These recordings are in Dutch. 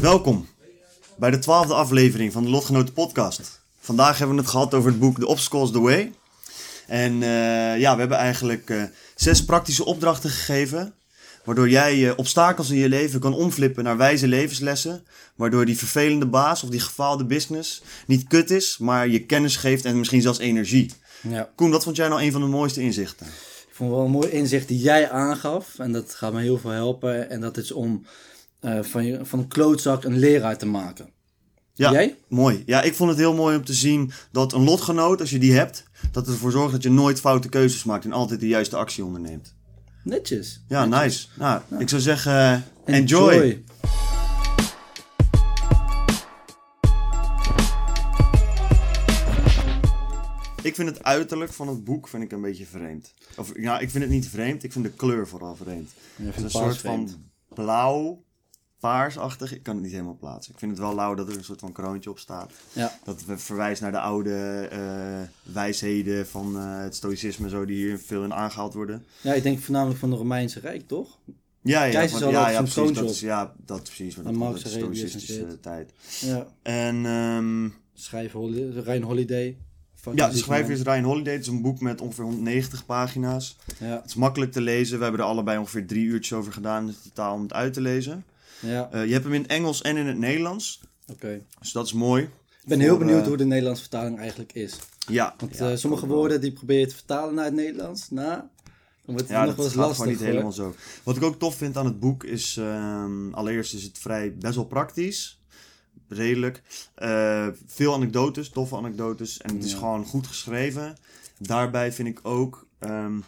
Welkom bij de twaalfde aflevering van de Lotgenoten podcast. Vandaag hebben we het gehad over het boek The Obstacles the Way. En eh, ja, we hebben eigenlijk eh, zes praktische opdrachten gegeven. Waardoor jij uh, obstakels in je leven kan omflippen naar wijze levenslessen. Waardoor die vervelende baas of die gefaalde business niet kut is, maar je kennis geeft en misschien zelfs energie. Ja. Koen, wat vond jij nou een van de mooiste inzichten? Ik vond wel een mooi inzicht die jij aangaf. En dat gaat me heel veel helpen. En dat is om uh, van, je, van een klootzak een leraar te maken. Ja, Jij? mooi. Ja, ik vond het heel mooi om te zien dat een lotgenoot, als je die hebt, dat het ervoor zorgt dat je nooit foute keuzes maakt en altijd de juiste actie onderneemt. Netjes. Ja, Netjes. nice. Nou, ik zou zeggen, uh, enjoy. Ik vind het uiterlijk van het boek vind ik een beetje vreemd. Of ja, ik vind het niet vreemd, ik vind de kleur vooral vreemd. Ja, Het is een soort van blauw, paarsachtig. Ik kan het niet helemaal plaatsen. Ik vind het wel lauw dat er een soort van kroontje op staat. Ja. Dat verwijst naar de oude eh, wijsheden van eh, het stoïcisme, zo, die hier veel in aangehaald worden. ja, ik denk voornamelijk van het Romeinse Rijk, toch? Ja, ja, ja, ja, precies. Dat op. is, ja, dat is precies. wat dat komt uit de stoïcistische tijd. Ja. En Schrijven Holi- Rijn Holiday. Ja, de schrijver is Ryan Holiday. Het is een boek met ongeveer 190 pagina's. Ja, Het is makkelijk te lezen. We hebben er allebei ongeveer drie uurtjes over gedaan in totaal om het uit te lezen. Ja. Eh, je hebt hem in het Engels en in het Nederlands. oké. Dus dat is mooi. Ik ben heel Voor, benieuwd eh, hoe de Nederlandse vertaling eigenlijk is. Ja, Want ja, eh, sommige woorden die probeer je te vertalen naar het Nederlands. Nou, dan wordt het Ja, nog dat wel eens lastig. gewoon niet hoor. helemaal zo. Wat ik ook tof vind aan het boek is... ehm, allereerst is het vrij best wel praktisch. Redelijk. Eh, veel anekdotes, toffe anekdotes. En het is Ja. gewoon goed geschreven. Daarbij vind ik ook ehm,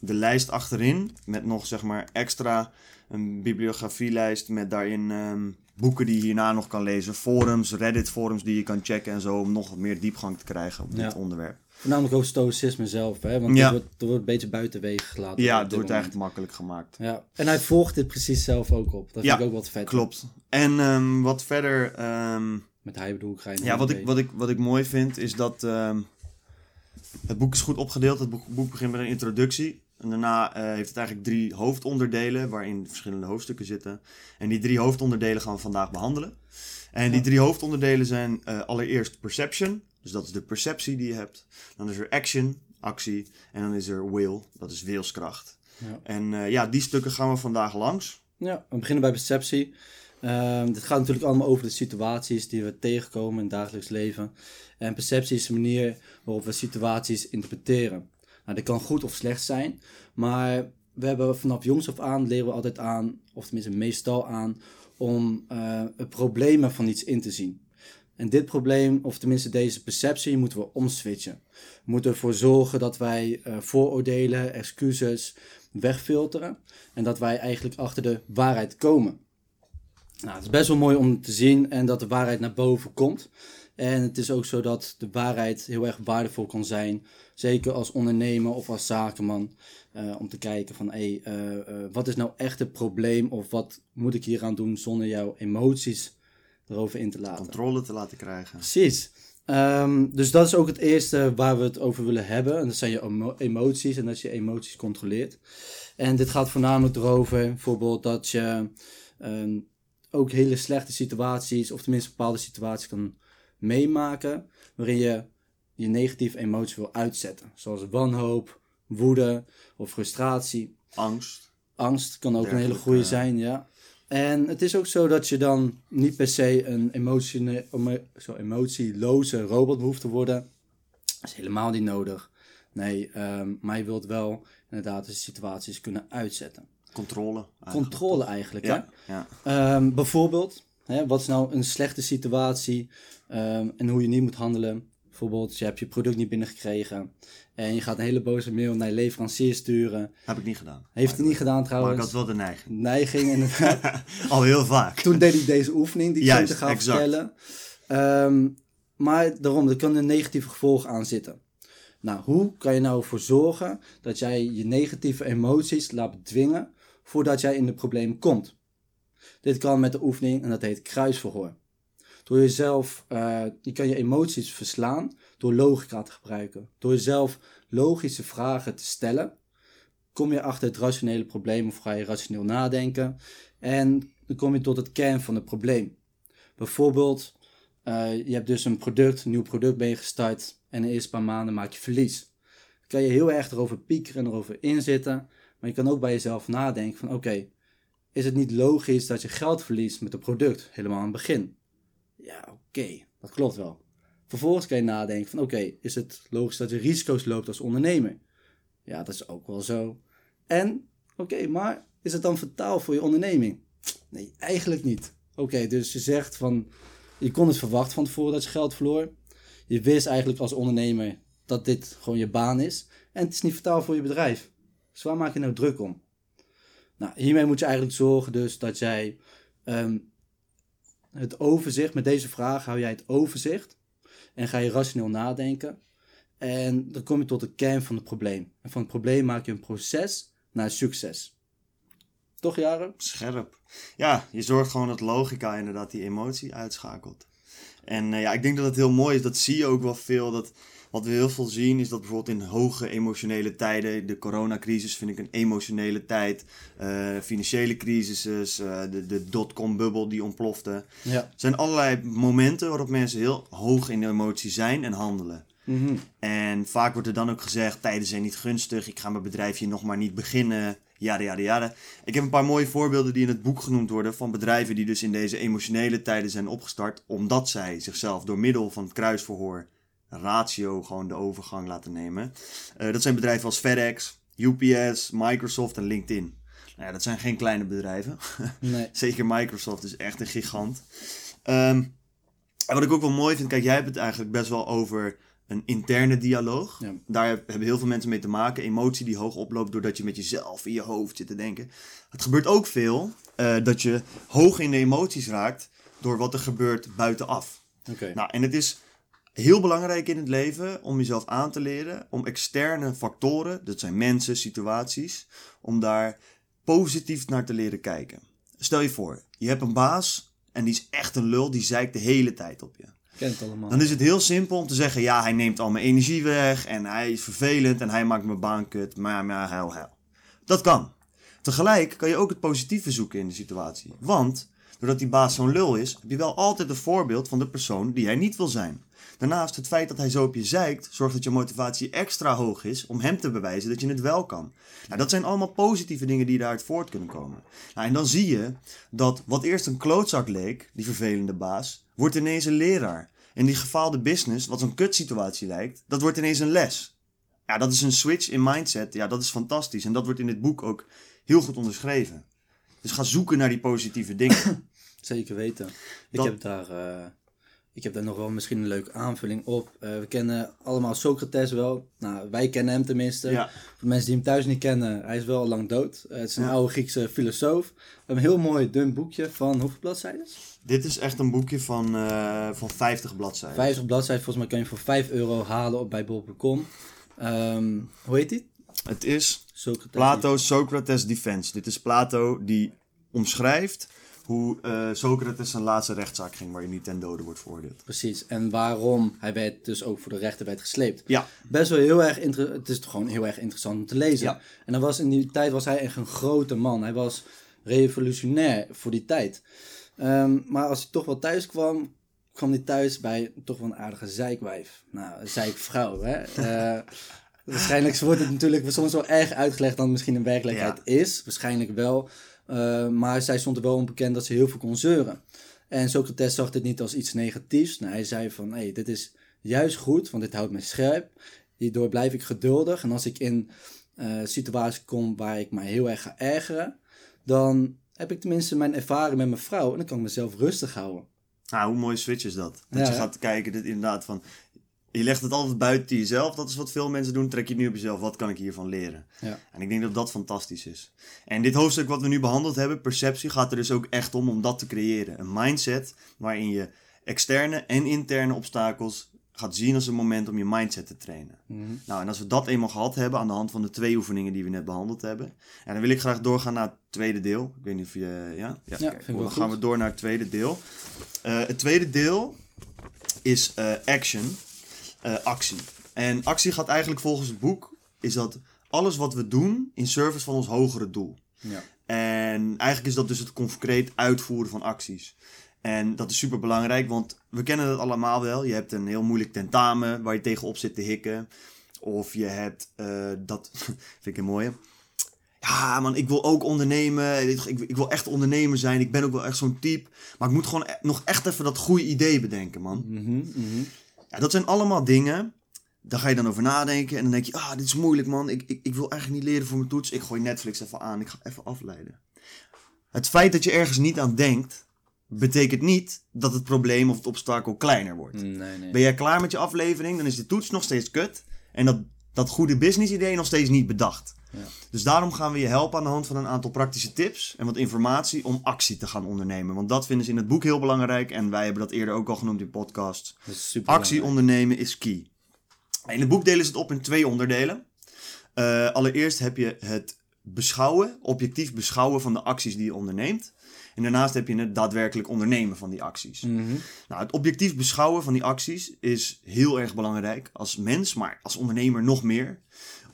de lijst achterin... met nog zeg maar extra een bibliografielijst... met daarin ehm, boeken die je hierna nog kan lezen. Forums, Reddit-forums die je kan checken en zo... om nog wat meer diepgang te krijgen op dit onderwerp. Voornamelijk ook stoïcisme zelf, hè? want Ja. het, wordt, het wordt een beetje buitenwege gelaten. Ja, het wordt moment. eigenlijk makkelijk gemaakt. Ja, en hij volgt dit precies zelf ook op. Dat Ja, vind ik ook wat vet. Klopt. En ehm, wat verder... ehm, Met hij bedoel ik ga je Ja, wat ik, wat, ik, wat ik mooi vind is dat het boek is goed opgedeeld. Het boek, boek begint met een introductie. En daarna eh, heeft het eigenlijk drie hoofdonderdelen waarin verschillende hoofdstukken zitten. En die drie hoofdonderdelen gaan we vandaag behandelen. En die drie hoofdonderdelen zijn eh, allereerst perception. Dus dat is de perceptie die je hebt. Dan is er action, actie. En dan is er will, dat is wilskracht. Ja. En eh, ja, die stukken gaan we vandaag langs. Ja, we beginnen bij perceptie. Ehm dit gaat natuurlijk allemaal over de situaties die we tegenkomen in het dagelijks leven. En perceptie is de manier waarop we situaties interpreteren. Nou, dit kan goed of slecht zijn, maar we hebben vanaf jongs af aan leren we altijd aan, of tenminste meestal aan, om eh, het problemen van iets in te zien. En dit probleem, of tenminste deze perceptie, moeten we omswitchen. We moeten ervoor zorgen dat wij eh, vooroordelen, excuses wegfilteren. En dat wij eigenlijk achter de waarheid komen. Nou, het is best wel mooi om te zien en dat de waarheid naar boven komt. En het is ook zo dat de waarheid heel erg waardevol kan zijn. Zeker als ondernemer of als zakenman. eh, om te kijken van, hé, eh, eh, wat is nou echt het probleem? Of wat moet ik hier aan doen zonder jouw emoties erover in te laten? Controle te laten krijgen. Precies. Ehm, dus dat is ook het eerste waar we het over willen hebben. En dat zijn je emo- emoties en dat je emoties controleert. En dit gaat voornamelijk erover, bijvoorbeeld dat je ehm, ook hele slechte situaties, of tenminste bepaalde situaties kan meemaken, waarin je je negatieve emoties wil uitzetten. Zoals wanhoop, woede of frustratie. Angst. Angst kan ook een hele goede zijn, ja. En het is ook zo dat je dan niet per se een emotione- emo- zo emotieloze robot hoeft te worden. Dat is helemaal niet nodig. Nee, ehm, maar je wilt wel inderdaad de situaties kunnen uitzetten. Controle. eigenlijk. Controle eigenlijk, Ja, hè? ja. Ehm, bijvoorbeeld, hè, wat is nou een slechte situatie ehm, en hoe je niet moet handelen? Bijvoorbeeld, je hebt je product niet binnengekregen. En je gaat een hele boze mail naar je leverancier sturen. Heb ik niet gedaan. Heeft hij niet gedaan Maar trouwens. ik had wel de neiging. Neiging inderdaad. Al heel vaak. Toen deed hij deze oefening die ik Juist, zo te gaan vertellen. Ehm, maar daarom, er kunnen negatieve gevolgen aan zitten. Nou, hoe kan je nou ervoor zorgen dat jij je negatieve emoties laat bedwingen voordat jij in de problemen komt? Dit kan met de oefening en dat heet kruisverhoor. Door jezelf, eh, je kan je emoties verslaan door logica te gebruiken. Door jezelf logische vragen te stellen, kom je achter het rationele probleem of ga je rationeel nadenken. En dan kom je tot het kern van het probleem. Bijvoorbeeld, eh, je hebt dus een product, een nieuw product ben je gestart en de eerste paar maanden maak je verlies. Dan kan je heel erg erover piekeren en erover inzitten, maar je kan ook bij jezelf nadenken van oké, is het niet logisch dat je geld verliest met een product helemaal aan het begin? Ja, oké, dat klopt wel. Vervolgens kan je nadenken van oké, is het logisch dat je risico's loopt als ondernemer? Ja, dat is ook wel zo. En, oké, maar is het dan fataal voor je onderneming? Nee, eigenlijk niet. Oké, dus je zegt van, je kon het verwachten van tevoren dat je geld verloor. Je wist eigenlijk als ondernemer dat dit gewoon je baan is. En het is niet fataal voor je bedrijf. Dus waar maak je nou druk om? Nou, hiermee moet je eigenlijk zorgen dus dat jij ehm, het overzicht, met deze vraag hou jij het overzicht. En ga je rationeel nadenken. En dan kom je tot de kern van het probleem. En van het probleem maak je een proces naar succes. Toch, Jaren? Scherp. Ja, je zorgt gewoon dat logica inderdaad die emotie uitschakelt. En eh, ja, ik denk dat het heel mooi is. Dat zie je ook wel veel. Dat, wat we heel veel zien is dat bijvoorbeeld in hoge emotionele tijden, de coronacrisis vind ik een emotionele tijd, eh, financiële crisissen, eh, de, de dotcom-bubbel die ontplofte. Ja. Er zijn allerlei momenten waarop mensen heel hoog in de emotie zijn en handelen. Mhm. En vaak wordt er dan ook gezegd, tijden zijn niet gunstig, ik ga mijn bedrijfje nog maar niet beginnen, jada jada jada. Ik heb een paar mooie voorbeelden die in het boek genoemd worden van bedrijven die dus in deze emotionele tijden zijn opgestart, omdat zij zichzelf door middel van het kruisverhoor, ratio, gewoon de overgang laten nemen. Eh, dat zijn bedrijven als FedEx, UPS, Microsoft en LinkedIn. Nou ja, dat zijn geen kleine bedrijven. Nee. Zeker Microsoft is echt een gigant. Ehm, en wat ik ook wel mooi vind, kijk, jij hebt het eigenlijk best wel over een interne dialoog. Ja. Daar heb- hebben heel veel mensen mee te maken. Emotie die hoog oploopt doordat je met jezelf in je hoofd zit te denken. Het gebeurt ook veel eh, dat je hoog in de emoties raakt door wat er gebeurt buitenaf. Oké. Nou, en het is heel belangrijk in het leven om jezelf aan te leren, om externe factoren, dat zijn mensen, situaties, om daar positief naar te leren kijken. Stel je voor, je hebt een baas en die is echt een lul, die zeikt de hele tijd op je. Ken het allemaal. Dan is het heel simpel om te zeggen, ja, hij neemt al mijn energie weg en hij is vervelend en hij maakt mijn baan kut, maar, maar huil, huil. Dat kan. Tegelijk kan je ook het positieve zoeken in de situatie. Want, doordat die baas zo'n lul is, heb je wel altijd een voorbeeld van de persoon die hij niet wil zijn. Daarnaast, het feit dat hij zo op je zeikt, zorgt dat je motivatie extra hoog is om hem te bewijzen dat je het wel kan. Nou, dat zijn allemaal positieve dingen die daaruit voort kunnen komen. Nou, en dan zie je dat wat eerst een klootzak leek, die vervelende baas, wordt ineens een leraar. En die gefaalde business, wat zo'n kutsituatie lijkt, dat wordt ineens een les. Ja, dat is een switch in mindset. Ja, dat is fantastisch. En dat wordt in dit boek ook heel goed onderschreven. Dus ga zoeken naar die positieve dingen. Zeker weten. Ik, heb daar, eh, ik heb daar nog wel misschien een leuke aanvulling op. Eh, we kennen allemaal Socrates wel. Nou, wij kennen hem tenminste. Ja. Voor mensen die hem thuis niet kennen, hij is wel al lang dood. Eh, het is een Ja. oude Griekse filosoof. Een heel mooi dun boekje van hoeveel bladzijden? Dit is echt een boekje van, van 50 bladzijden. 50 bladzijden. Volgens mij kan je voor 5 euro halen op bij bol.com. Ehm, hoe heet die? Het is Socrates. Plato Socrates Defense. Dit is Plato die omschrijft hoe eh, Socrates zijn laatste rechtszaak ging, waar hij niet ten dode wordt veroordeeld. Precies. En waarom hij werd dus ook voor de rechter werd gesleept. Ja, Best wel heel erg. Het is toch gewoon heel erg interessant om te lezen. Ja. En dan was in die tijd was hij echt een grote man. Hij was revolutionair voor die tijd. Ehm, maar als hij toch wel thuis kwam, kwam hij thuis bij toch wel een aardige zeikwijf. Nou, een zeikvrouw, hè. Eh, waarschijnlijk wordt het natuurlijk soms wel erg uitgelegd dan het misschien in werkelijkheid is. Waarschijnlijk wel. Eh, maar zij stond er wel onbekend dat ze heel veel kon zeuren. En Socrates zag dit niet als iets negatiefs. Hij zei van, hey, dit is juist goed, want dit houdt mij scherp. Hierdoor blijf ik geduldig. En als ik in eh situaties kom waar ik mij heel erg ga ergeren, dan heb ik tenminste mijn ervaring met mijn vrouw en dan kan ik mezelf rustig houden. nou, hoe mooi switch is dat? Dat Ja, je gaat kijken, dit inderdaad van... je legt het altijd buiten jezelf. Dat is wat veel mensen doen. Trek je het nu op jezelf. Wat kan ik hiervan leren? Ja. En ik denk dat dat fantastisch is. En dit hoofdstuk wat we nu behandeld hebben, perceptie, gaat er dus ook echt om om dat te creëren. Een mindset waarin je externe en interne obstakels gaat zien als een moment om je mindset te trainen. Nou, en als we dat eenmaal gehad hebben aan de hand van de twee oefeningen die we net behandeld hebben, en dan wil ik graag doorgaan naar het tweede deel. Ik weet niet of je. Ja, ja, kijk, dan gaan we door naar het tweede deel. Eh, het tweede deel is eh, action, eh, actie. En actie gaat eigenlijk volgens het boek, is dat alles wat we doen in service van ons hogere doel. Ja. En eigenlijk is dat dus het concreet uitvoeren van acties. En dat is super belangrijk, want we kennen het allemaal wel. Je hebt een heel moeilijk tentamen waar je tegenop zit te hikken. Of je hebt eh, dat, vind ik een mooie. Ja, man, ik wil ook ondernemen. Ik, ik wil echt ondernemer zijn. Ik ben ook wel echt zo'n type. Maar ik moet gewoon e- nog echt even dat goede idee bedenken, man. Mhm, mhm. Ja, dat zijn allemaal dingen. Daar ga je dan over nadenken. En dan denk je, ah, dit is moeilijk, man. Ik, ik, ik wil eigenlijk niet leren voor mijn toets. Ik gooi Netflix even aan. Ik ga even afleiden. Het feit dat je ergens niet aan denkt, betekent niet dat het probleem of het obstakel kleiner wordt. Nee, nee. Ben jij klaar met je aflevering, dan is de toets nog steeds kut. En dat, dat goede business idee nog steeds niet bedacht. Ja. Dus daarom gaan we je helpen aan de hand van een aantal praktische tips en wat informatie om actie te gaan ondernemen. Want dat vinden ze in het boek heel belangrijk en wij hebben dat eerder ook al genoemd in podcasts. Is super Actie ondernemen is key. In het boek delen ze het op in twee onderdelen. Eh, allereerst heb je het beschouwen, objectief beschouwen van de acties die je onderneemt. En daarnaast heb je het daadwerkelijk ondernemen van die acties. Mhm. Nou, het objectief beschouwen van die acties is heel erg belangrijk als mens, maar als ondernemer nog meer.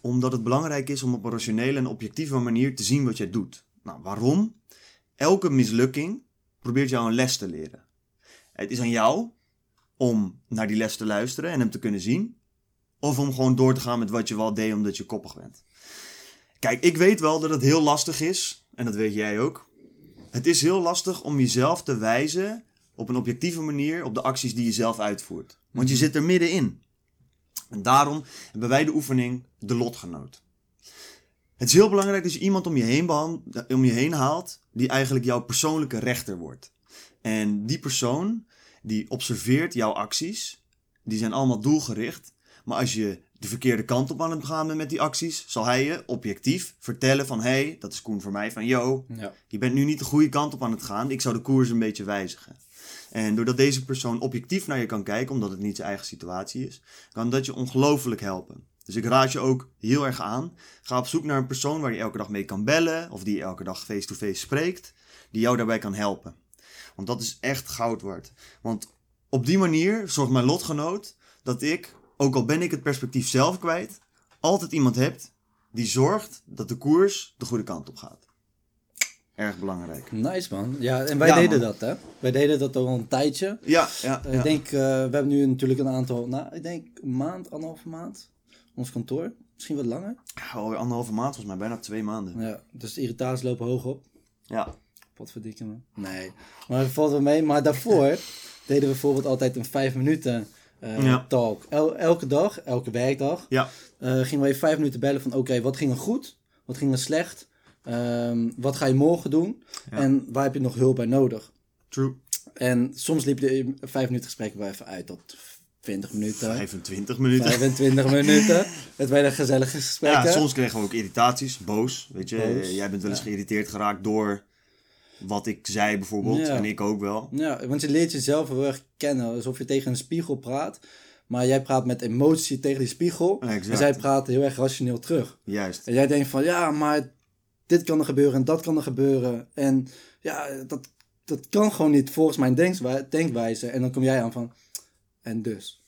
Omdat het belangrijk is om op een rationele en objectieve manier te zien wat jij doet. Nou, waarom? Elke mislukking probeert jou een les te leren. Het is aan jou om naar die les te luisteren en hem te kunnen zien. Of om gewoon door te gaan met wat je wel deed omdat je koppig bent. Kijk, ik weet wel dat het heel lastig is. En dat weet jij ook. Het is heel lastig om jezelf te wijzen op een objectieve manier op de acties die je zelf uitvoert. Want je zit er middenin. En daarom hebben wij de oefening de lotgenoot. Het is heel belangrijk dat je iemand om je heen, om je heen haalt die eigenlijk jouw persoonlijke rechter wordt. En die persoon die observeert jouw acties, die zijn allemaal doelgericht. Maar als je de verkeerde kant op aan het gaan bent met die acties, zal hij je objectief vertellen van hé, hey, dat is Koen voor mij, van yo, Ja. je bent nu niet de goede kant op aan het gaan. Ik zou de koers een beetje wijzigen. En doordat deze persoon objectief naar je kan kijken, omdat het niet zijn eigen situatie is, kan dat je ongelooflijk helpen. Dus ik raad je ook heel erg aan. Ga op zoek naar een persoon waar je elke dag mee kan bellen, of die elke dag face-to-face spreekt, die jou daarbij kan helpen. Want dat is echt goud waard. Want op die manier zorgt mijn lotgenoot dat ik, ook al ben ik het perspectief zelf kwijt, altijd iemand heb die zorgt dat de koers de goede kant op gaat. Erg belangrijk. Nice man. Ja, en wij Ja, deden man. dat hè. Wij deden dat al een tijdje. Ja, ja, ja. Ik denk, eh, we hebben nu natuurlijk een aantal, nou, ik denk een maand, anderhalve maand. Ons kantoor. Misschien wat langer. Alweer anderhalve maand, volgens mij bijna twee maanden. Ja, dus de irritaties lopen hoog op. Ja, Wat verdikken me. Nee. Maar het valt wel mee. Maar daarvoor deden we bijvoorbeeld altijd een vijf minuten eh, Ja. talk. El- elke dag, elke werkdag, ja, eh, gingen we even vijf minuten bellen van oké, wat ging er goed? Wat ging er slecht? Ehm, wat ga je morgen doen? Ja. En waar heb je nog hulp bij nodig? true. En soms liep de vijf minuten gesprek wel even uit tot 20 minuten. 25 minuten. 25 minuten. Het werden gezellige gesprekken. Ja, soms kregen we ook irritaties, boos. Weet je, Boos, jij bent wel eens ja. geïrriteerd geraakt door wat ik zei bijvoorbeeld. Ja. En ik ook wel. Ja, want je leert jezelf heel erg kennen. Alsof je tegen een spiegel praat. Maar jij praat met emotie tegen die spiegel. Exact. En zij praten heel erg rationeel terug. Juist. En jij denkt van, ja, maar dit kan er gebeuren en dat kan er gebeuren. En ja, dat, dat kan gewoon niet volgens mijn denkwijze, denkwijze. En dan kom jij aan van, en dus.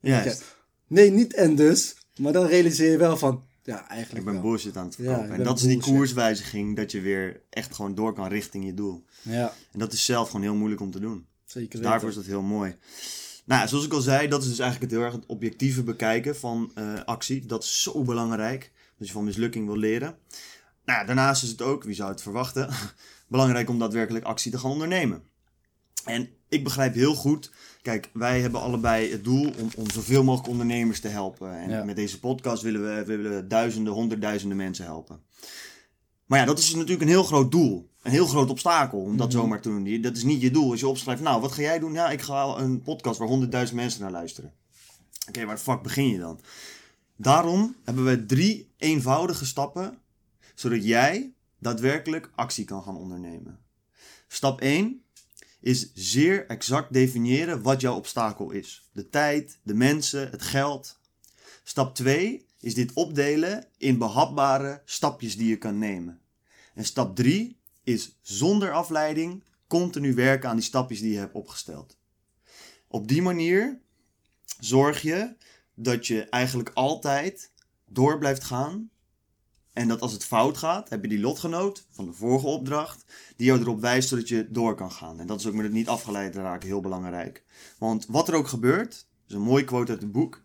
Juist. Ja. Nee, niet en dus. Maar dan realiseer je wel van, ja, eigenlijk Ik ben wel. bullshit aan het verkopen. en dat is die koerswijziging, dat je weer echt gewoon door kan richting je doel. Ja, En dat is zelf gewoon heel moeilijk om te doen. zeker Dus weten. daarvoor is dat heel mooi. Nou, ja, zoals ik al zei, dat is dus eigenlijk het heel erg het objectieve bekijken van eh, actie. Dat is zo belangrijk. Dat je van mislukking wil leren. Nou ja, daarnaast is het ook, wie zou het verwachten, belangrijk om daadwerkelijk actie te gaan ondernemen. En ik begrijp heel goed, kijk, wij hebben allebei het doel om, om zoveel mogelijk ondernemers te helpen. En Ja. met deze podcast willen we, willen we duizenden, honderdduizenden mensen helpen. Maar ja, dat is natuurlijk een heel groot doel. Een heel groot obstakel om dat Mhm. zomaar te doen. Dat is niet je doel. Als je opschrijft, nou, wat ga jij doen? Ja, ik ga een podcast waar honderdduizend mensen naar luisteren. Oké, waar de fuck begin je dan? Daarom hebben we drie eenvoudige stappen, zodat jij daadwerkelijk actie kan gaan ondernemen. Stap 1 is zeer exact definiëren wat jouw obstakel is. De tijd, de mensen, het geld. Stap 2 is dit opdelen in behapbare stapjes die je kan nemen. En stap 3 is zonder afleiding continu werken aan die stapjes die je hebt opgesteld. Op die manier zorg je dat je eigenlijk altijd door blijft gaan. En dat als het fout gaat, heb je die lotgenoot van de vorige opdracht, die jou erop wijst zodat je door kan gaan. En dat is ook met het niet afgeleid raken heel belangrijk. Want wat er ook gebeurt, is een mooie quote uit het boek.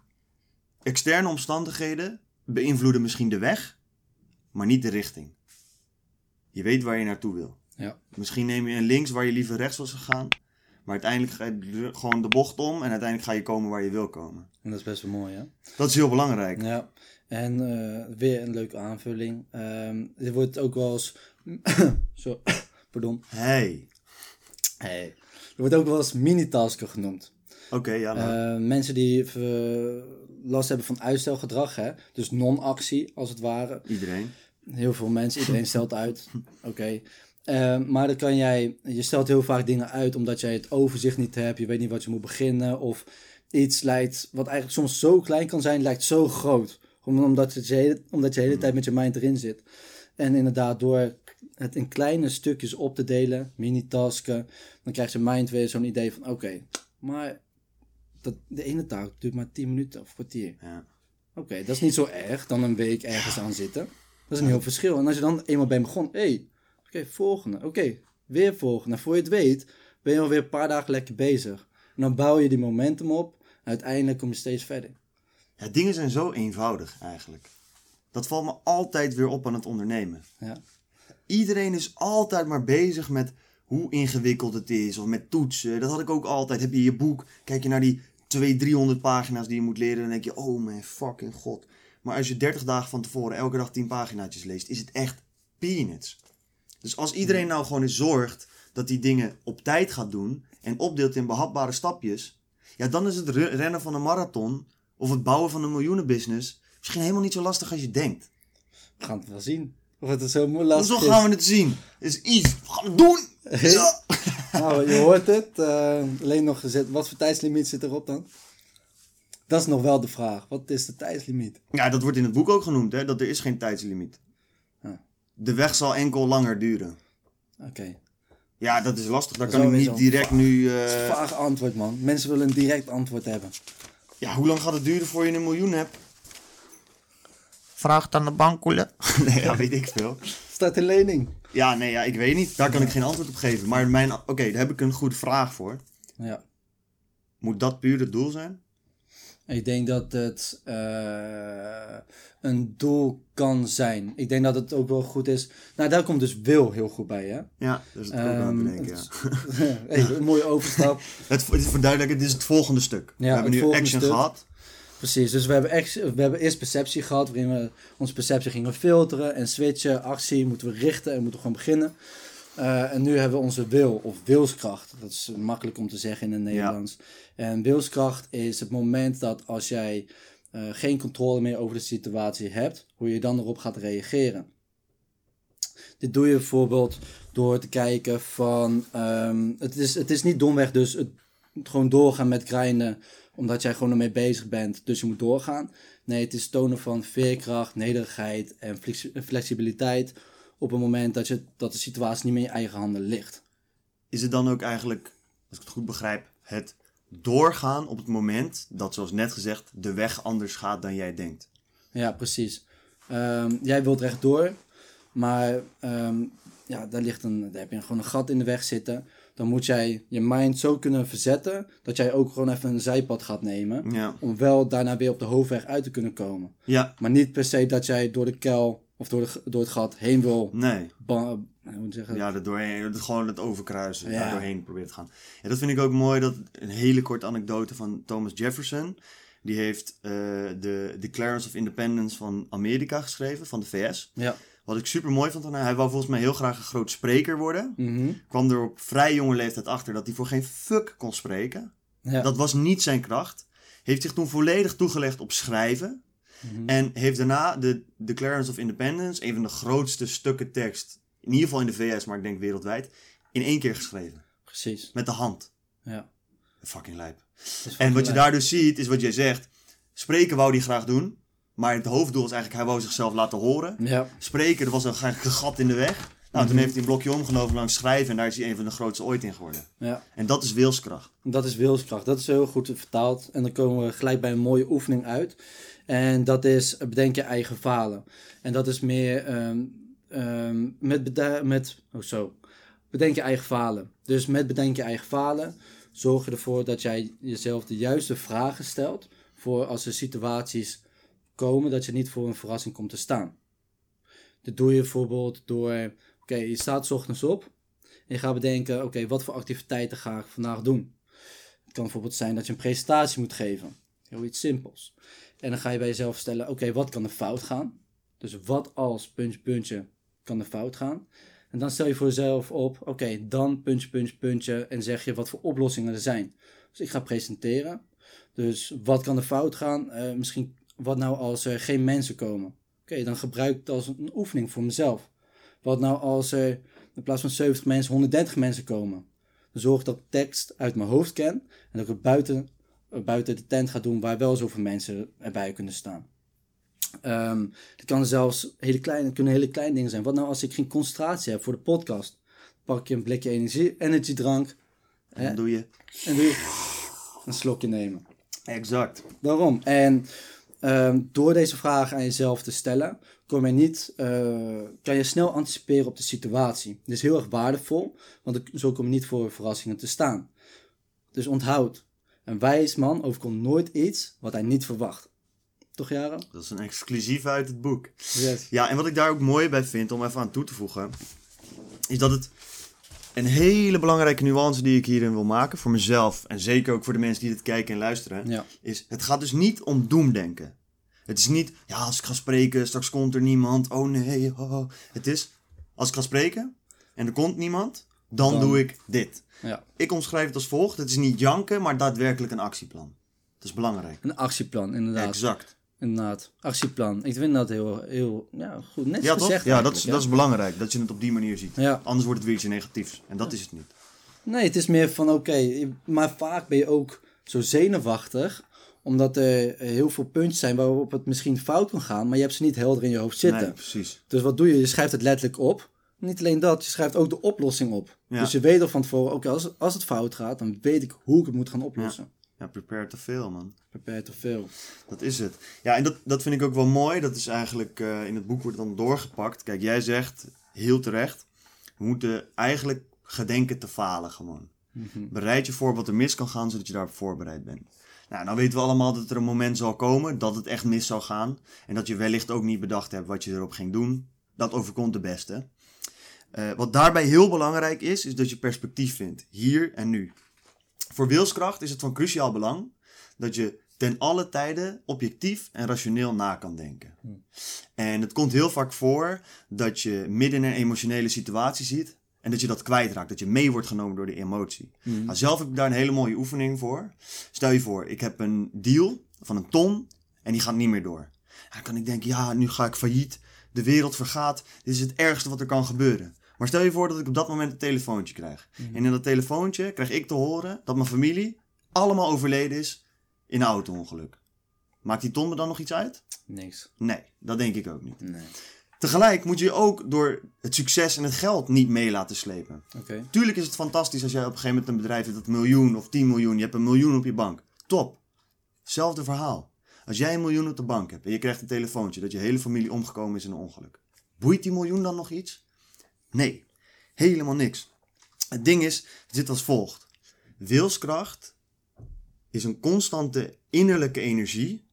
Externe omstandigheden beïnvloeden misschien de weg, maar niet de richting. Je weet waar je naartoe wil. Ja. Misschien neem je een links waar je liever rechts was gegaan. Maar uiteindelijk ga je gewoon de bocht om en uiteindelijk ga je komen waar je wil komen. En dat is best wel mooi, hè? Dat is heel belangrijk. Ja. En eh, weer een leuke aanvulling. Ehm er wordt ook wel eens... Zo, pardon. Hey. Hey. Er wordt ook wel eens minitasken genoemd. Oké, ja. maar- Eh, mensen die last hebben van uitstelgedrag, hè? dus non-actie als het ware. Iedereen. Heel veel mensen, iedereen stelt uit. Oké. Eh, maar dan kan jij, je stelt heel vaak dingen uit omdat jij het overzicht niet hebt, je weet niet wat je moet beginnen. Of iets lijkt, wat eigenlijk soms zo klein kan zijn, lijkt zo groot. Omdat, het je, hele, omdat je de hele tijd met je mind erin zit. En inderdaad, door het in kleine stukjes op te delen, mini-tasken, dan krijgt je mind weer zo'n idee van: oké, maar dat, de ene taak duurt maar 10 minuten of kwartier. Ja. Oké, dat is niet zo erg dan een week ergens aan zitten. Dat is een heel verschil. En als je dan eenmaal bent begonnen, hé, hey, oké, volgende, oké, weer volgende. En voor je het weet, ben je alweer een paar dagen lekker bezig. En dan bouw je die momentum op en uiteindelijk kom je steeds verder. Ja, dingen zijn zo eenvoudig eigenlijk. Dat valt me altijd weer op aan het ondernemen. Ja, Iedereen is altijd maar bezig met hoe ingewikkeld het is of met toetsen. Dat had ik ook altijd. Heb je je boek, kijk je naar die 200, 300 pagina's die je moet leren, dan denk je, oh mijn fucking god. Maar als je 30 dagen van tevoren elke dag 10 paginaatjes leest, is het echt peanuts. Dus als iedereen nou gewoon eens zorgt dat die dingen op tijd gaat doen en opdeelt in behapbare stapjes, ja, dan is het re- rennen van een marathon of het bouwen van een miljoenenbusiness misschien helemaal niet zo lastig als je denkt. we gaan het wel zien. Of het er zo moeilijk is. gaan we het zien? Is easy. We gaan het doen. Zo. Nou, je hoort het. eh, alleen nog gezet. Wat voor tijdslimiet zit erop dan? Dat is nog wel de vraag. Wat is de tijdslimiet? Ja, dat wordt in het boek ook genoemd, hè, dat er is geen tijdslimiet. Ja. De weg zal enkel langer duren. Oké. Ja, dat is lastig. Daar Dat kan is ik niet direct vaag- nu... Dat is eh, een vaag antwoord, man. Mensen willen een direct antwoord hebben. Ja, hoe lang gaat het duren voor je een miljoen hebt? Vraag het aan de bank, Koele. nee, ja, weet ik veel. Staat in lening. Ja, nee, ja, ik weet niet. Daar kan ik geen antwoord op geven. Maar mijn... Oké, daar heb ik een goede vraag voor. Ja. Moet dat puur het doel zijn? Ik denk dat het eh, een doel kan zijn. Ik denk dat het ook wel goed is. Nou, daar komt dus wil heel goed bij, hè? Ja, dat is het ook aan ja. het- hey, een mooie overstap. Het, het is verduidelijken, dit is het volgende stuk. we hebben nu action stuk. gehad. Precies, dus we hebben, ex- we hebben eerst perceptie gehad, waarin we onze perceptie gingen filteren en switchen. Actie moeten we richten en moeten we gewoon beginnen. Eh, en nu hebben we onze wil of wilskracht. Dat is makkelijk om te zeggen in het Nederlands. En wilskracht is het moment dat als jij eh, geen controle meer over de situatie hebt, hoe je dan erop gaat reageren. Dit doe je bijvoorbeeld door te kijken van, ehm, het, is, het is niet domweg dus het, gewoon doorgaan met grinden, omdat jij gewoon ermee bezig bent, dus je moet doorgaan. Nee, het is tonen van veerkracht, nederigheid en flexi- flexibiliteit op het moment dat, je, dat de situatie niet meer in je eigen handen ligt. is het dan ook eigenlijk, als ik het goed begrijp, het doorgaan op het moment dat, zoals net gezegd, de weg anders gaat dan jij denkt. Ja, precies. Ehm, jij wilt rechtdoor, maar ehm, ja, daar, ligt een, daar heb je gewoon een gat in de weg zitten. Dan moet jij je mind zo kunnen verzetten dat jij ook gewoon even een zijpad gaat nemen. Ja, Om wel daarna weer op de hoofdweg uit te kunnen komen. ja Maar niet per se dat jij door de kuil of door, de, door het gat heen wil. nee. ba- hoe moet zeggen? Ja, er doorheen, het, gewoon het overkruisen, Ja. daar doorheen probeert te gaan. Ja, dat vind ik ook mooi, dat een hele korte anekdote van Thomas Jefferson. Die heeft eh, de Declaration of Independence van Amerika geschreven, van de VS. Ja. Wat ik super mooi vond hij wou volgens mij heel graag een groot spreker worden. Mhm. Kwam er op vrij jonge leeftijd achter dat hij voor geen fuck kon spreken. ja. Dat was niet zijn kracht. heeft zich toen volledig toegelegd op schrijven. En heeft daarna de Declaration of Independence, een van de grootste stukken tekst, in ieder geval in de VS, maar ik denk wereldwijd, in één keer geschreven. Precies. Met de hand. Ja. Fucking lijp. En wat je lijp. daar dus ziet, is wat jij zegt. Spreken wou hij graag doen. Maar het hoofddoel is eigenlijk, hij wou zichzelf laten horen. Ja. Spreken, er was eigenlijk een gat in de weg. Nou, Mhm. toen heeft hij een blokje omgenomen langs schrijven. En daar is hij een van de grootste ooit in geworden. ja. En dat is wilskracht. Dat is wilskracht. Dat is heel goed vertaald. En dan komen we gelijk bij een mooie oefening uit. En dat is bedenk je eigen falen. En dat is meer ehm, ehm, met, met, oh zo, bedenk je eigen falen. Dus met bedenk je eigen falen zorg je ervoor dat jij jezelf de juiste vragen stelt. Voor als er situaties komen, dat je niet voor een verrassing komt te staan. Dat doe je bijvoorbeeld door, oké, je staat 's ochtends op. En je gaat bedenken, oké, wat voor activiteiten ga ik vandaag doen? Het kan bijvoorbeeld zijn dat je een presentatie moet geven. Heel iets simpels. En dan ga je bij jezelf stellen, oké, wat kan er fout gaan? Dus wat als puntje, puntje kan er fout gaan? En dan stel je voor jezelf op, oké, dan puntje, puntje, puntje. En zeg je wat voor oplossingen er zijn. Dus ik ga presenteren. Dus wat kan er fout gaan? Eh, misschien wat nou als er geen mensen komen? Oké, dan gebruik ik het als een oefening voor mezelf. Wat nou als er in plaats van 70 mensen 130 mensen komen? Dan zorg ik dat ik tekst uit mijn hoofd ken. En dat ik het buiten, eh, buiten de tent ga doen waar wel zoveel mensen erbij kunnen staan. Ehm het kan zelfs hele kleine, kunnen hele kleine dingen zijn. Wat nou als ik geen concentratie heb voor de podcast? Pak je een blikje energie, energiedrank En Hè? doe je... en doe je een slokje nemen. Exact. Daarom. En ehm, door deze vragen aan jezelf te stellen, kom je niet, eh, kan je snel anticiperen op de situatie. Dit is heel erg waardevol, want zo kom je niet voor verrassingen te staan. Dus onthoud, een wijs man overkomt nooit iets wat hij niet verwacht. Toch, Jaren? Dat is een exclusief uit het boek. Yes. Ja, en wat ik daar ook mooi bij vind, om even aan toe te voegen, is dat het een hele belangrijke nuance die ik hierin wil maken, voor mezelf en zeker ook voor de mensen die dit kijken en luisteren, Ja. is het gaat dus niet om doemdenken. Het is niet, ja, als ik ga spreken, straks komt er niemand, oh nee, oh. Het is, als ik ga spreken en er komt niemand, dan, Dan- doe ik dit. Ja. Ik omschrijf het als volgt, het is niet janken, maar daadwerkelijk een actieplan. Dat is belangrijk. Een actieplan, inderdaad. Exact. Inderdaad. Actieplan. Ik vind dat heel, heel ja, goed. Net Ja, toch? gezegd Ja, dat is, eigenlijk, dat is belangrijk, dat je het op die manier ziet. Ja. Anders wordt het weer iets negatiefs. En dat is het niet. Nee, het is meer van oké, maar vaak ben je ook zo zenuwachtig, omdat er heel veel puntjes zijn waarop het misschien fout kan gaan, maar je hebt ze niet helder in je hoofd zitten. Nee, precies. Dus wat doe je? Je schrijft het letterlijk op. Niet alleen dat, je schrijft ook de oplossing op. Ja. Dus je weet al van tevoren, oké, als, als het fout gaat, dan weet ik hoe ik het moet gaan oplossen. Ja, prepare te veel, man. Beperkt te veel. Dat is het. Ja, en dat, dat vind ik ook wel mooi. Dat is eigenlijk eh, in het boek wordt dan doorgepakt. Kijk, jij zegt heel terecht. We moeten eigenlijk gedenken te falen gewoon. Bereid je voor wat er mis kan gaan, zodat je daarop voorbereid bent. Nou, nou weten we allemaal dat er een moment zal komen dat het echt mis zou gaan. En dat je wellicht ook niet bedacht hebt wat je erop ging doen. Dat overkomt de beste. Eh, wat daarbij heel belangrijk is, is dat je perspectief vindt. Hier en nu. Voor wilskracht is het van cruciaal belang dat je ten alle tijden objectief en rationeel na kan denken. En het komt heel vaak voor dat je midden in een emotionele situatie ziet en dat je dat kwijtraakt, dat je mee wordt genomen door de emotie. Nou, zelf heb ik daar een hele mooie oefening voor. Stel je voor, ik heb een deal van een ton en die gaat niet meer door. Dan kan ik denken, ja, nu ga ik failliet, de wereld vergaat, dit is het ergste wat er kan gebeuren. Maar stel je voor dat ik op dat moment een telefoontje krijg. En in dat telefoontje krijg ik te horen dat mijn familie allemaal overleden is in een auto-ongeluk. Maakt die ton me dan nog iets uit? Niks. Nee, dat denk ik ook niet. Nee. Tegelijk moet je je ook door het succes en het geld niet mee laten slepen. Tuurlijk is het fantastisch als jij op een gegeven moment een bedrijf hebt dat miljoen of 10 miljoen, je hebt een miljoen op je bank. Top. Hetzelfde verhaal. Als jij een miljoen op de bank hebt en je krijgt een telefoontje dat je hele familie omgekomen is in een ongeluk. Boeit die miljoen dan nog iets? Nee, helemaal niks. Het ding is, het zit als volgt. Wilskracht is een constante innerlijke energie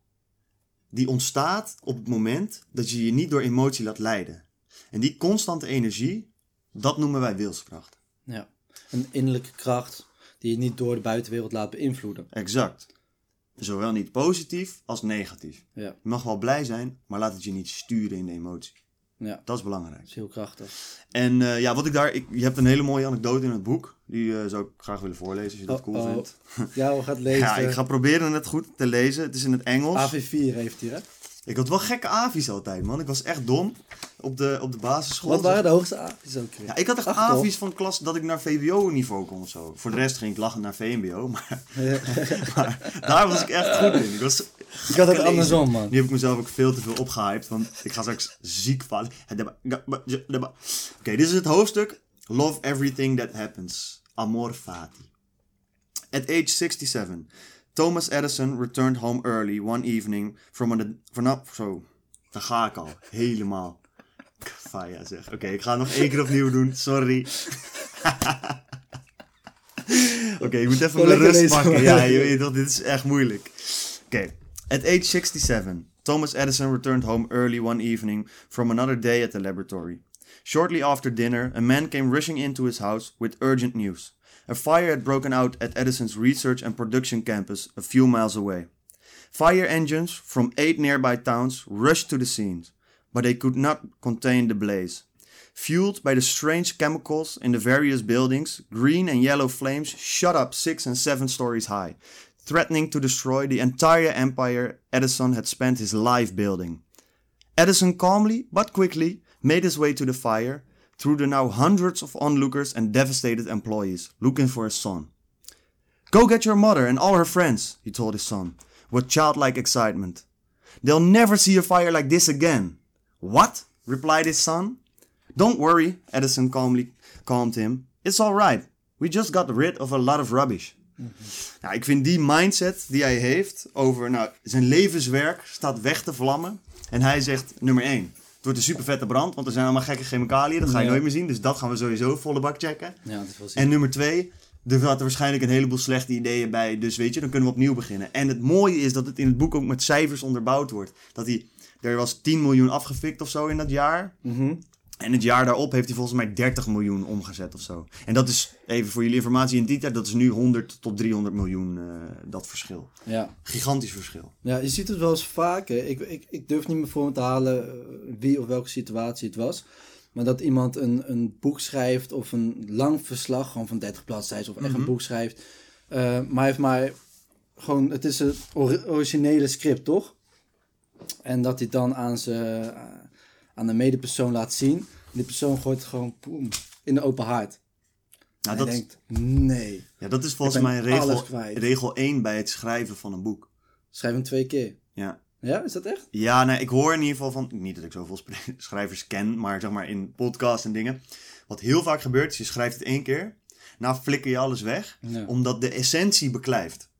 die ontstaat op het moment dat je je niet door emotie laat leiden. En die constante energie, dat noemen wij wilskracht. Ja. Een innerlijke kracht die je niet door de buitenwereld laat beïnvloeden. Exact. Zowel niet positief als negatief. Ja. Je mag wel blij zijn, maar laat het je niet sturen in de emotie. Ja, Dat is belangrijk. dat is heel krachtig. En eh, ja, wat ik daar... Ik, je hebt een hele mooie anekdote in het boek. Die eh, zou ik graag willen voorlezen, als je dat Oh, cool oh. vindt. Ja, we gaan lezen. Ja, ik ga proberen het goed te lezen. Het is in het Engels. AV4 heeft hier, hè? Ik had wel gekke avi's altijd, man. Ik was echt dom op de, op de basisschool. Wat waren de hoogste AV's ook? Ja, ik had echt Acht, toch? avi's van klas dat ik naar VWO-niveau kon of zo. Voor de rest ging ik lachend naar VMBO, maar, maar daar was ik echt goed in. Ik was Ik had het andersom, man. Nu heb ik mezelf ook veel te veel opgehyped, want ik ga straks ziek vallen. Oké, dit is het hoofdstuk. Love everything that happens. Amor fati. At age 67, Thomas Edison returned home early one evening from an... Vanaf, zo, daar ga ik al. Helemaal. Faya zeg. Oké, ik ga het nog één keer opnieuw doen. Sorry. Oké, ik moet even mijn rust pakken. Ja, je weet toch, dit is echt moeilijk. Oké. At age 67, Thomas Edison returned home early one evening from another day at the laboratory. Shortly after dinner, a man came rushing into his house with urgent news. A fire had broken out at Edison's research and production campus a few miles away. Fire engines from eight nearby towns rushed to the scene, but they could not contain the blaze. Fueled by the strange chemicals in the various buildings, green and yellow flames shot up six and seven stories high, threatening to destroy the entire empire Edison had spent his life building. Edison calmly but quickly made his way to the fire through the now hundreds of onlookers and devastated employees looking for his son. Go get your mother and all her friends, he told his son, with childlike excitement. They'll never see a fire like this again. What? replied his son. Don't worry, Edison calmly calmed him. It's all right. We just got rid of a lot of rubbish. Nou, ik vind die mindset die hij heeft over nou, zijn levenswerk staat weg te vlammen. En hij zegt nummer 1. Het wordt een super vette brand, want er zijn allemaal gekke chemicaliën. Dat ga je nooit meer zien. Dus dat gaan we sowieso volle bak checken. Ja, dat is wel ziek. En nummer twee, er zaten waarschijnlijk een heleboel slechte ideeën bij. Dus weet je, dan kunnen we opnieuw beginnen. En het mooie is dat het in het boek ook met cijfers onderbouwd wordt. Dat hij, er was 10 miljoen afgefikt of zo in dat jaar. Mhm. En het jaar daarop heeft hij volgens mij 30 miljoen omgezet of zo. En dat is, even voor jullie informatie in detail, dat is nu 100 tot 300 miljoen, eh, dat verschil. Ja. Gigantisch verschil. ja, je ziet het wel eens vaker. Ik, ik, ik durf niet meer voor me te halen eh, wie of welke situatie het was. Maar dat iemand een, een boek schrijft of een lang verslag, gewoon van 30 bladzijden, of echt een boek schrijft. eh, maar hij heeft maar gewoon, het is een ori- originele script, toch? En dat hij dan aan, zijn, aan de medepersoon laat zien. Die persoon gooit het gewoon boem, in de open haard. Nou, en dat, denkt, nee, ja, dat is volgens mij regel, regel 1 bij het schrijven van een boek. schrijf hem twee keer. Ja. Ja, is dat echt? Ja, nee, ik hoor in ieder geval van, niet dat ik zoveel schrijvers ken, maar zeg maar in podcasts en dingen. Wat heel vaak gebeurt, is je schrijft het één keer, nou flikker je alles weg, Ja. omdat de essentie beklijft.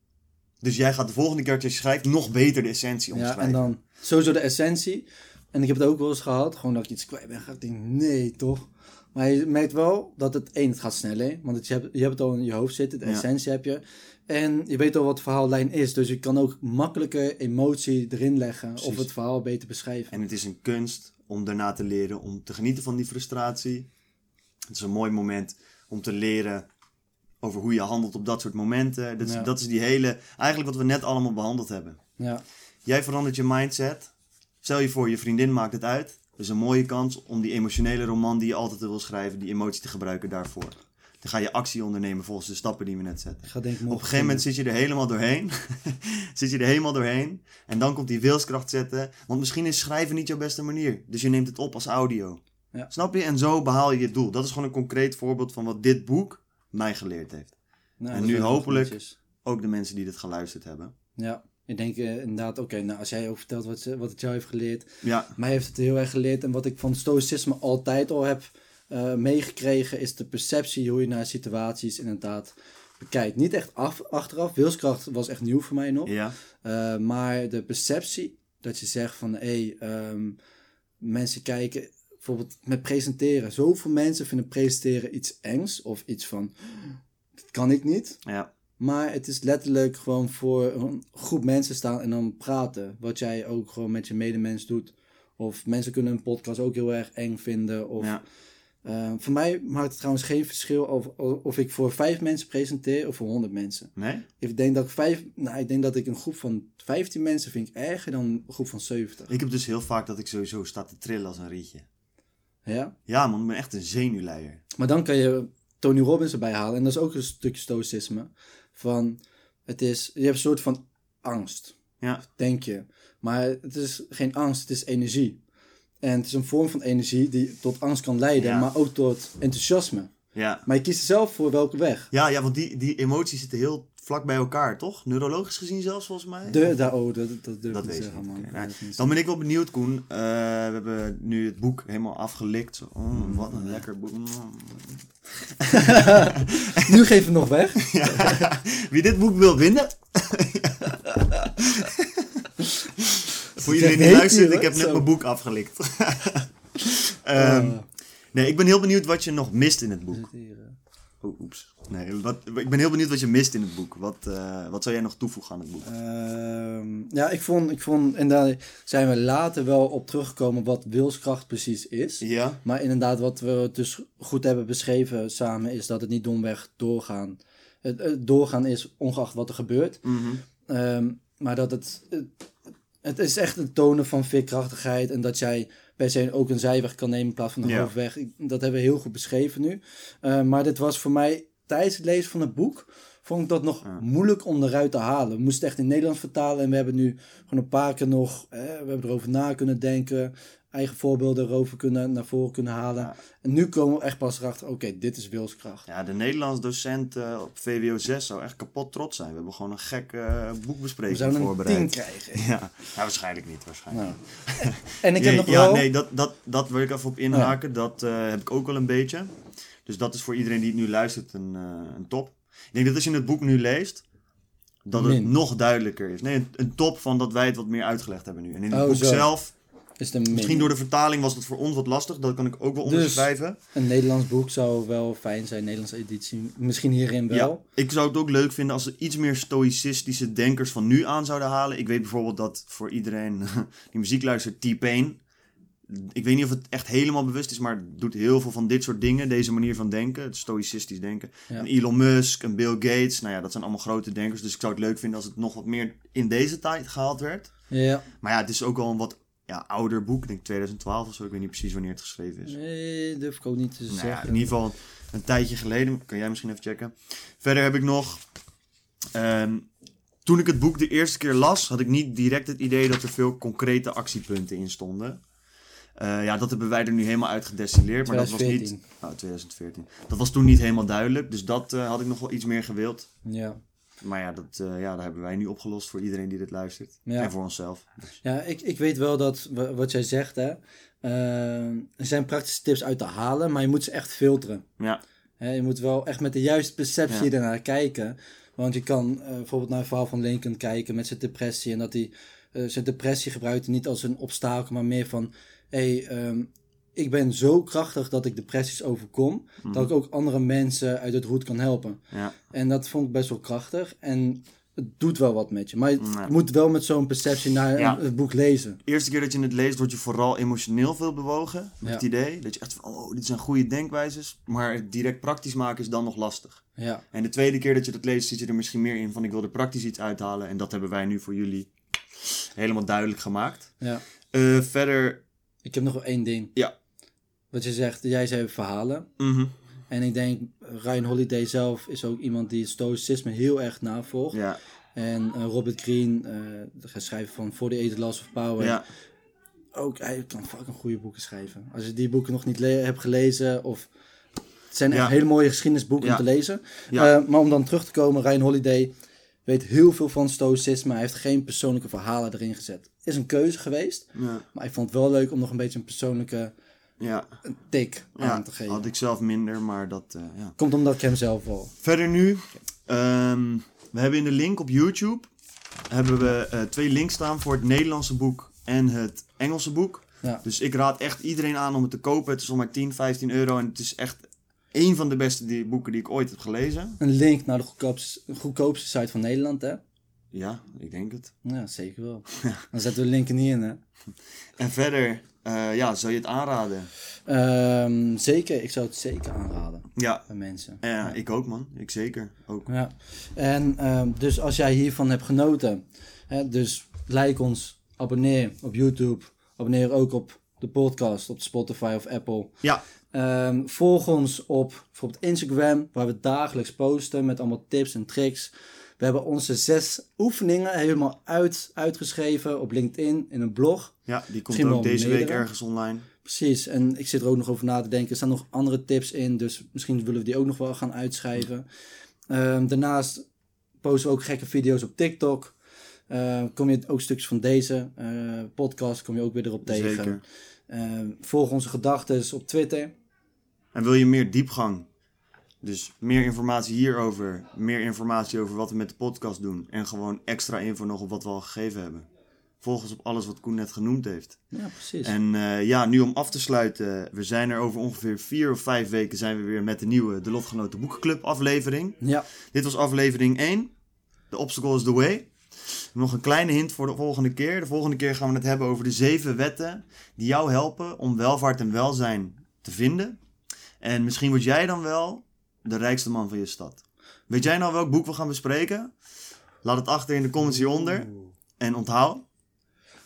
Dus jij gaat de volgende keer dat je schrijft nog beter de essentie Ja, omschrijven. en dan sowieso de essentie. En ik heb het ook wel eens gehad, gewoon dat ik iets kwijt ben. Ga ik denk, nee, toch? Maar je merkt wel dat het één, het gaat sneller. Want het, je, hebt, je hebt het al in je hoofd zitten, de Ja. essentie heb je. En je weet al wat de verhaallijn is. Dus je kan ook makkelijker emotie erin leggen. Of het verhaal beter beschrijven. En het is een kunst om daarna te leren, om te genieten van die frustratie. Het is een mooi moment om te leren over hoe je handelt op dat soort momenten. Dat is, Ja. dat is die hele, eigenlijk wat we net allemaal behandeld hebben. Ja, Jij verandert je mindset. Stel je voor, je vriendin maakt het uit. Dat is een mooie kans om die emotionele roman die je altijd wil schrijven, die emotie te gebruiken daarvoor. Dan ga je actie ondernemen volgens de stappen die we net zetten. Op een gegeven moment zit je er helemaal doorheen. zit je er helemaal doorheen. En dan komt die wilskracht zetten. Want misschien is schrijven niet jouw beste manier. Dus je neemt het op als audio. Ja. Snap je? En zo behaal je je doel. Dat is gewoon een concreet voorbeeld van wat dit boek mij geleerd heeft. Nou, en nu hopelijk-. Ook de mensen die dit geluisterd hebben. Ja, ik denk eh, inderdaad, oké, nou als jij ook vertelt wat, ze- wat het jou heeft geleerd. Ja, Mij heeft het heel erg geleerd. En wat ik van stoïcisme altijd al heb eh, meegekregen, is de perceptie hoe je naar situaties inderdaad bekijkt. Niet echt af, achteraf. Wilskracht was echt nieuw voor mij nog. ja, Eh, maar de perceptie dat je zegt van hé, ehm, mensen kijken bijvoorbeeld met presenteren. Zoveel mensen vinden presenteren iets engs of iets van dat kan ik niet. ja. Maar het is letterlijk gewoon voor een groep mensen staan en dan praten. Wat jij ook gewoon met je medemens doet. Of mensen kunnen een podcast ook heel erg eng vinden. Of, ja. eh, voor mij maakt het trouwens geen verschil of, of ik voor vijf mensen presenteer of voor honderd mensen. Nee? Ik denk dat ik vijf, nou, ik denk dat ik een groep van 15 mensen vind ik erger dan een groep van 70. Ik heb dus heel vaak dat ik sowieso sta te trillen als een rietje. Ja? Ja man, ik ben echt een zenuwleier. Maar dan kan je Tony Robbins erbij halen. En dat is ook een stukje stoïcisme. Van, het is, je hebt een soort van angst, Ja, denk je. Maar het is geen angst, het is energie. En het is een vorm van energie die tot angst kan leiden, Ja. maar ook tot enthousiasme. ja. Maar je kiest zelf voor welke weg. Ja, ja want die, die emoties zitten heel vlak bij elkaar, toch? Neurologisch gezien zelfs, volgens mij. De, daar, oh, dat, dat durf Dat ik niet zeggen, man. Nou, Dan ben ik wel benieuwd, Koen. Eh, we hebben nu het boek helemaal afgelikt. Oh, wat een lekker boek. Mm. Nu geef het nog weg. Ja. Wie dit boek wil winnen. Voor iedereen die luistert, ik heb net Zo. mijn boek afgelikt. Ehm, Oh. nee, ik ben heel benieuwd wat je nog mist in het boek. Oh, oeps. Nee, wat, ik ben heel benieuwd wat je mist in het boek. Wat, eh, wat zou jij nog toevoegen aan het boek? Ehm, ja, ik vond, ik vond, en daar zijn we later wel op teruggekomen wat wilskracht precies is. Ja? Maar inderdaad, wat we dus goed hebben beschreven samen, is dat het niet domweg doorgaan. Het, het doorgaan is ongeacht wat er gebeurt. Mhm. Ehm, maar dat het, het, het is echt een tonen van veerkrachtigheid en dat jij per se ook een zijweg kan nemen in plaats van een Ja. hoofdweg. Dat hebben we heel goed beschreven nu. Ehm, maar dit was voor mij tijdens het lezen van het boek, vond ik dat nog Ja. moeilijk om eruit te halen. We moesten het echt in het Nederlands vertalen en we hebben nu gewoon een paar keer nog, eh, we hebben erover na kunnen denken, eigen voorbeelden erover kunnen, naar voren kunnen halen. Ja. En nu komen we echt pas erachter, oké, dit is wilskracht. Ja, de Nederlands docent eh, op VWO 6 zou echt kapot trots zijn. We hebben gewoon een gek eh, We boekbespreking zouden een voorbereid. 10 krijgen. Ja. ja, waarschijlijk niet. Waarschijnlijk. Nou. En ik heb ja, nog ja, wel... nee, dat, dat, dat wil ik even op inhaken. Dat eh, heb ik ook wel een beetje. Dus dat is voor iedereen die het nu luistert een, eh, een top. Ik denk dat als je het boek nu leest, dat het Min. nog duidelijker is. Nee, een, een top van dat wij het wat meer uitgelegd hebben nu. En in het Oh, boek zo. zelf, is misschien door de vertaling was het voor ons wat lastig. Dat kan ik ook wel Dus- onderschrijven. Een Nederlands boek zou wel fijn zijn, Nederlandse editie. Misschien hierin wel. Ja, ik zou het ook leuk vinden als ze iets meer stoïcistische denkers van nu aan zouden halen. Ik weet bijvoorbeeld dat voor iedereen die muziek luistert, T-Pain. Ik weet niet of het echt helemaal bewust is, maar doet heel veel van dit soort dingen. Deze manier van denken, het stoïcistisch denken. Ja. Elon Musk en Bill Gates, nou ja, dat zijn allemaal grote denkers. Dus ik zou het leuk vinden als het nog wat meer in deze tijd gehaald werd. Ja. Maar ja, het is ook wel een wat ja, ouder boek. Ik denk 2012 of zo. Ik weet niet precies wanneer het geschreven is. Nee, durf ik ook niet te Nou ja, zeggen. in ieder geval een tijdje geleden. Kan jij misschien even checken. Verder heb ik nog... ehm, toen ik het boek de eerste keer las, had ik niet direct het idee dat er veel concrete actiepunten in stonden. Eh, ja, dat hebben wij er nu helemaal uit gedestilleerd. Maar dat was niet... 2014. Nou, 2014. Dat was toen niet helemaal duidelijk. Dus dat eh, had ik nog wel iets meer gewild. Ja. Maar ja, dat, eh, ja, dat hebben wij nu opgelost voor iedereen die dit luistert. Ja. En voor onszelf. Ja, ik, ik weet wel dat wa- wat jij zegt, hè. er zijn praktische tips uit te halen, maar je moet ze echt filteren. Ja, Hè, je moet wel echt met de juiste perceptie Ja. ernaar kijken. Want je kan bijvoorbeeld naar het verhaal van Lincoln kijken met zijn depressie. En dat hij zijn depressie gebruikte niet als een obstakel, maar meer van... Hé, hey, ehm, ik ben zo krachtig dat ik depressies overkom. Dat ik ook andere mensen uit het roet kan helpen. ja. En dat vond ik best wel krachtig. En het doet wel wat met je. Maar je moet wel met zo'n perceptie naar Ja. het boek lezen. De eerste keer dat je het leest, word je vooral emotioneel veel bewogen. Met Ja. het idee dat je echt van, oh, dit zijn goede denkwijzes. Maar direct praktisch maken is dan nog lastig. Ja, En de tweede keer dat je dat leest, zit je er misschien meer in van, ik wil er praktisch iets uithalen. En dat hebben wij nu voor jullie helemaal duidelijk gemaakt. ja. Eh, verder, Ik heb nog wel één ding. Ja. Wat je zegt, jij zei verhalen. mhm, En ik denk, Ryan Holiday zelf is ook iemand die het stoïcisme heel erg navolgt. ja, En eh, Robert Greene, eh, de schrijver van For the Eight Laws of Power. ja, Ook, hij kan fucking goede boeken schrijven. Als je die boeken nog niet hebt gelezen of... Het zijn echt Ja. hele mooie geschiedenisboeken Ja. om te lezen. Ja. Eh, maar om dan terug te komen, Ryan Holiday weet heel veel van stoïcisme. Hij heeft geen persoonlijke verhalen erin gezet. Is een keuze geweest. ja, Maar ik vond het wel leuk om nog een beetje een persoonlijke ja. tik ja. aan te geven. Had ik zelf minder, maar dat, eh, ja. Komt omdat ik hem zelf wel. Verder nu, ehm, we hebben in de link op YouTube hebben we eh, twee links staan voor het Nederlandse boek en het Engelse boek. Ja. Dus ik raad echt iedereen aan om het te kopen. Het is maar 10, 15 euro en het is echt een van de beste die, boeken die ik ooit heb gelezen. Een link naar de goedkoopste, goedkoopste site van Nederland, hè? Ja, ik denk het. Ja, zeker wel. Dan zetten we de link er niet in, hè? En verder, eh, ja, zou je het aanraden? Ehm, zeker, ik zou het zeker aanraden Ja, bij mensen. ja, ik ook man. Ik zeker. Ook. Ja, en ehm, dus als jij hiervan hebt genoten, hè, dus like ons, abonneer op YouTube, abonneer ook op de podcast op Spotify of Apple. Ja, Ehm, volg ons op bijvoorbeeld Instagram, waar we dagelijks posten met allemaal tips en tricks. We hebben onze zes oefeningen helemaal uit, uitgeschreven op LinkedIn in een blog. ja die komt ook deze week ergens online. Precies, en ik zit er ook nog over na te denken. Er staan nog andere tips in, dus misschien willen we die ook nog wel gaan uitschrijven. Ehm, daarnaast posten we ook gekke video's op TikTok. Ehm, kom je ook stukjes van deze eh, podcast, kom je ook weer erop tegen. Zeker. Ehm, volg onze gedachten op Twitter. En wil je meer diepgang? Dus meer informatie hierover, meer informatie over wat we met de podcast doen en gewoon extra info nog op wat we al gegeven hebben. Volg ons op alles wat Koen net genoemd heeft. Ja, precies. En eh, ja, nu om af te sluiten, we zijn er over ongeveer vier of vijf weken zijn we weer met de nieuwe De Lotgenoten Boekenclub aflevering. Ja, Dit was aflevering 1. The Obstacle is the Way. Nog een kleine hint voor de volgende keer. De volgende keer gaan we het hebben over de zeven wetten die jou helpen om welvaart en welzijn te vinden. En misschien word jij dan wel de rijkste man van je stad. Weet jij nou welk boek we gaan bespreken? Laat het achter in de comments hieronder. En onthoud.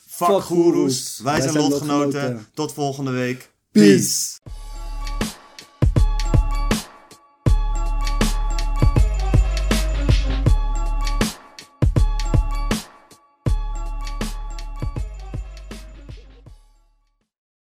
Fuck Fuck goeroes. Wij, zijn, lotgenoten. lotgenoten. Tot volgende week. Peace.